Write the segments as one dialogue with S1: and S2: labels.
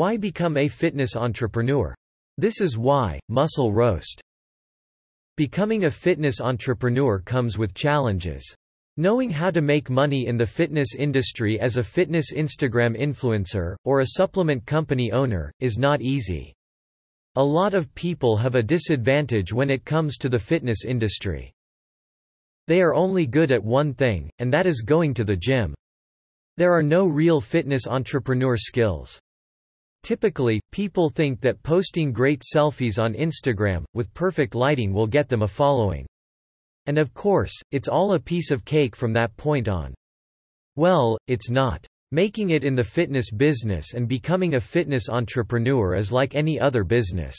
S1: Why become a fitness entrepreneur? This is why, Muscle Roast. Becoming a fitness entrepreneur comes with challenges. Knowing how to make money in the fitness industry as a fitness Instagram influencer, or a supplement company owner, is not easy. A lot of people have a disadvantage when it comes to the fitness industry. They are only good at one thing, and that is going to the gym. There are no real fitness entrepreneur skills. Typically, people think that posting great selfies on Instagram, with perfect lighting will get them a following. And of course, it's all a piece of cake from that point on. Well, it's not. Making it in the fitness business and becoming a fitness entrepreneur is like any other business.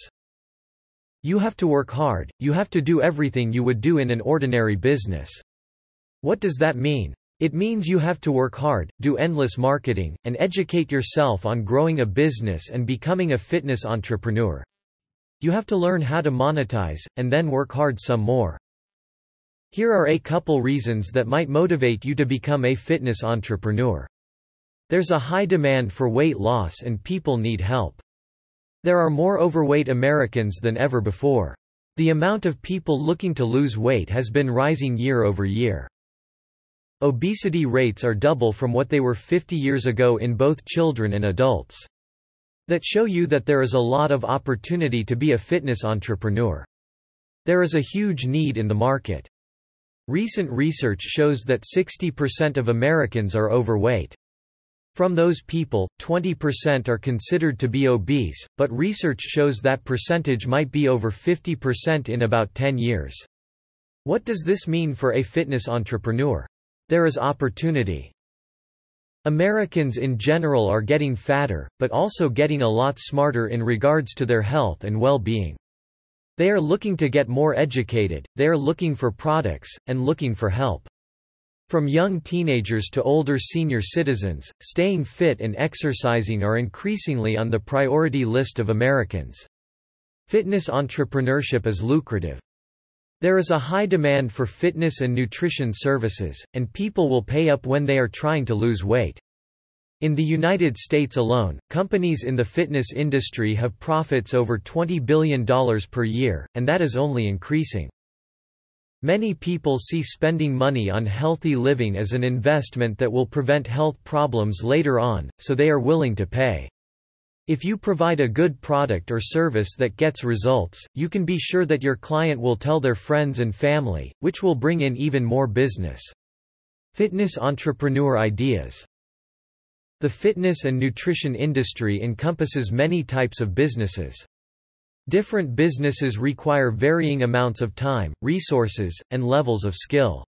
S1: You have to work hard, you have to do everything you would do in an ordinary business. What does that mean? It means you have to work hard, do endless marketing, and educate yourself on growing a business and becoming a fitness entrepreneur. You have to learn how to monetize, and then work hard some more. Here are a couple reasons that might motivate you to become a fitness entrepreneur. There's a high demand for weight loss and people need help. There are more overweight Americans than ever before. The amount of people looking to lose weight has been rising year over year. Obesity rates are double from what they were 50 years ago in both children and adults. That show you that there is a lot of opportunity to be a fitness entrepreneur. There is a huge need in the market. Recent research shows that 60% of Americans are overweight. From those people, 20% are considered to be obese, but research shows that percentage might be over 50% in about 10 years. What does this mean for a fitness entrepreneur? There is opportunity. Americans in general are getting fatter, but also getting a lot smarter in regards to their health and well-being. They are looking to get more educated, they are looking for products, and looking for help. From young teenagers to older senior citizens, staying fit and exercising are increasingly on the priority list of Americans. Fitness entrepreneurship is lucrative. There is a high demand for fitness and nutrition services, and people will pay up when they are trying to lose weight. In the United States alone, companies in the fitness industry have profits over $20 billion per year, and that is only increasing. Many people see spending money on healthy living as an investment that will prevent health problems later on, so they are willing to pay. If you provide a good product or service that gets results, you can be sure that your client will tell their friends and family, which will bring in even more business. Fitness entrepreneur ideas The fitness and nutrition industry encompasses many types of businesses. Different businesses require varying amounts of time, resources, and levels of skill.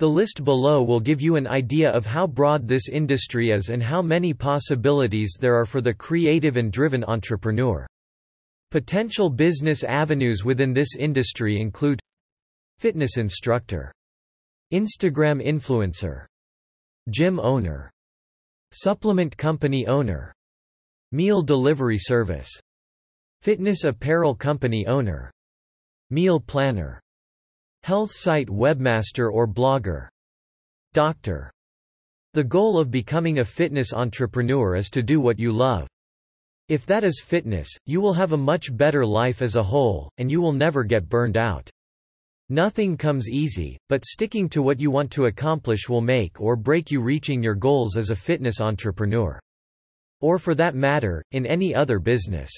S1: The list below will give you an idea of how broad this industry is and how many possibilities there are for the creative and driven entrepreneur. Potential business avenues within this industry include Fitness instructor Instagram influencer Gym owner Supplement company owner Meal delivery service Fitness apparel company owner Meal planner Health site webmaster or blogger. Doctor. The goal of becoming a fitness entrepreneur is to do what you love. If that is fitness, you will have a much better life as a whole, and you will never get burned out. Nothing comes easy, but sticking to what you want to accomplish will make or break you reaching your goals as a fitness entrepreneur. Or for that matter, in any other business.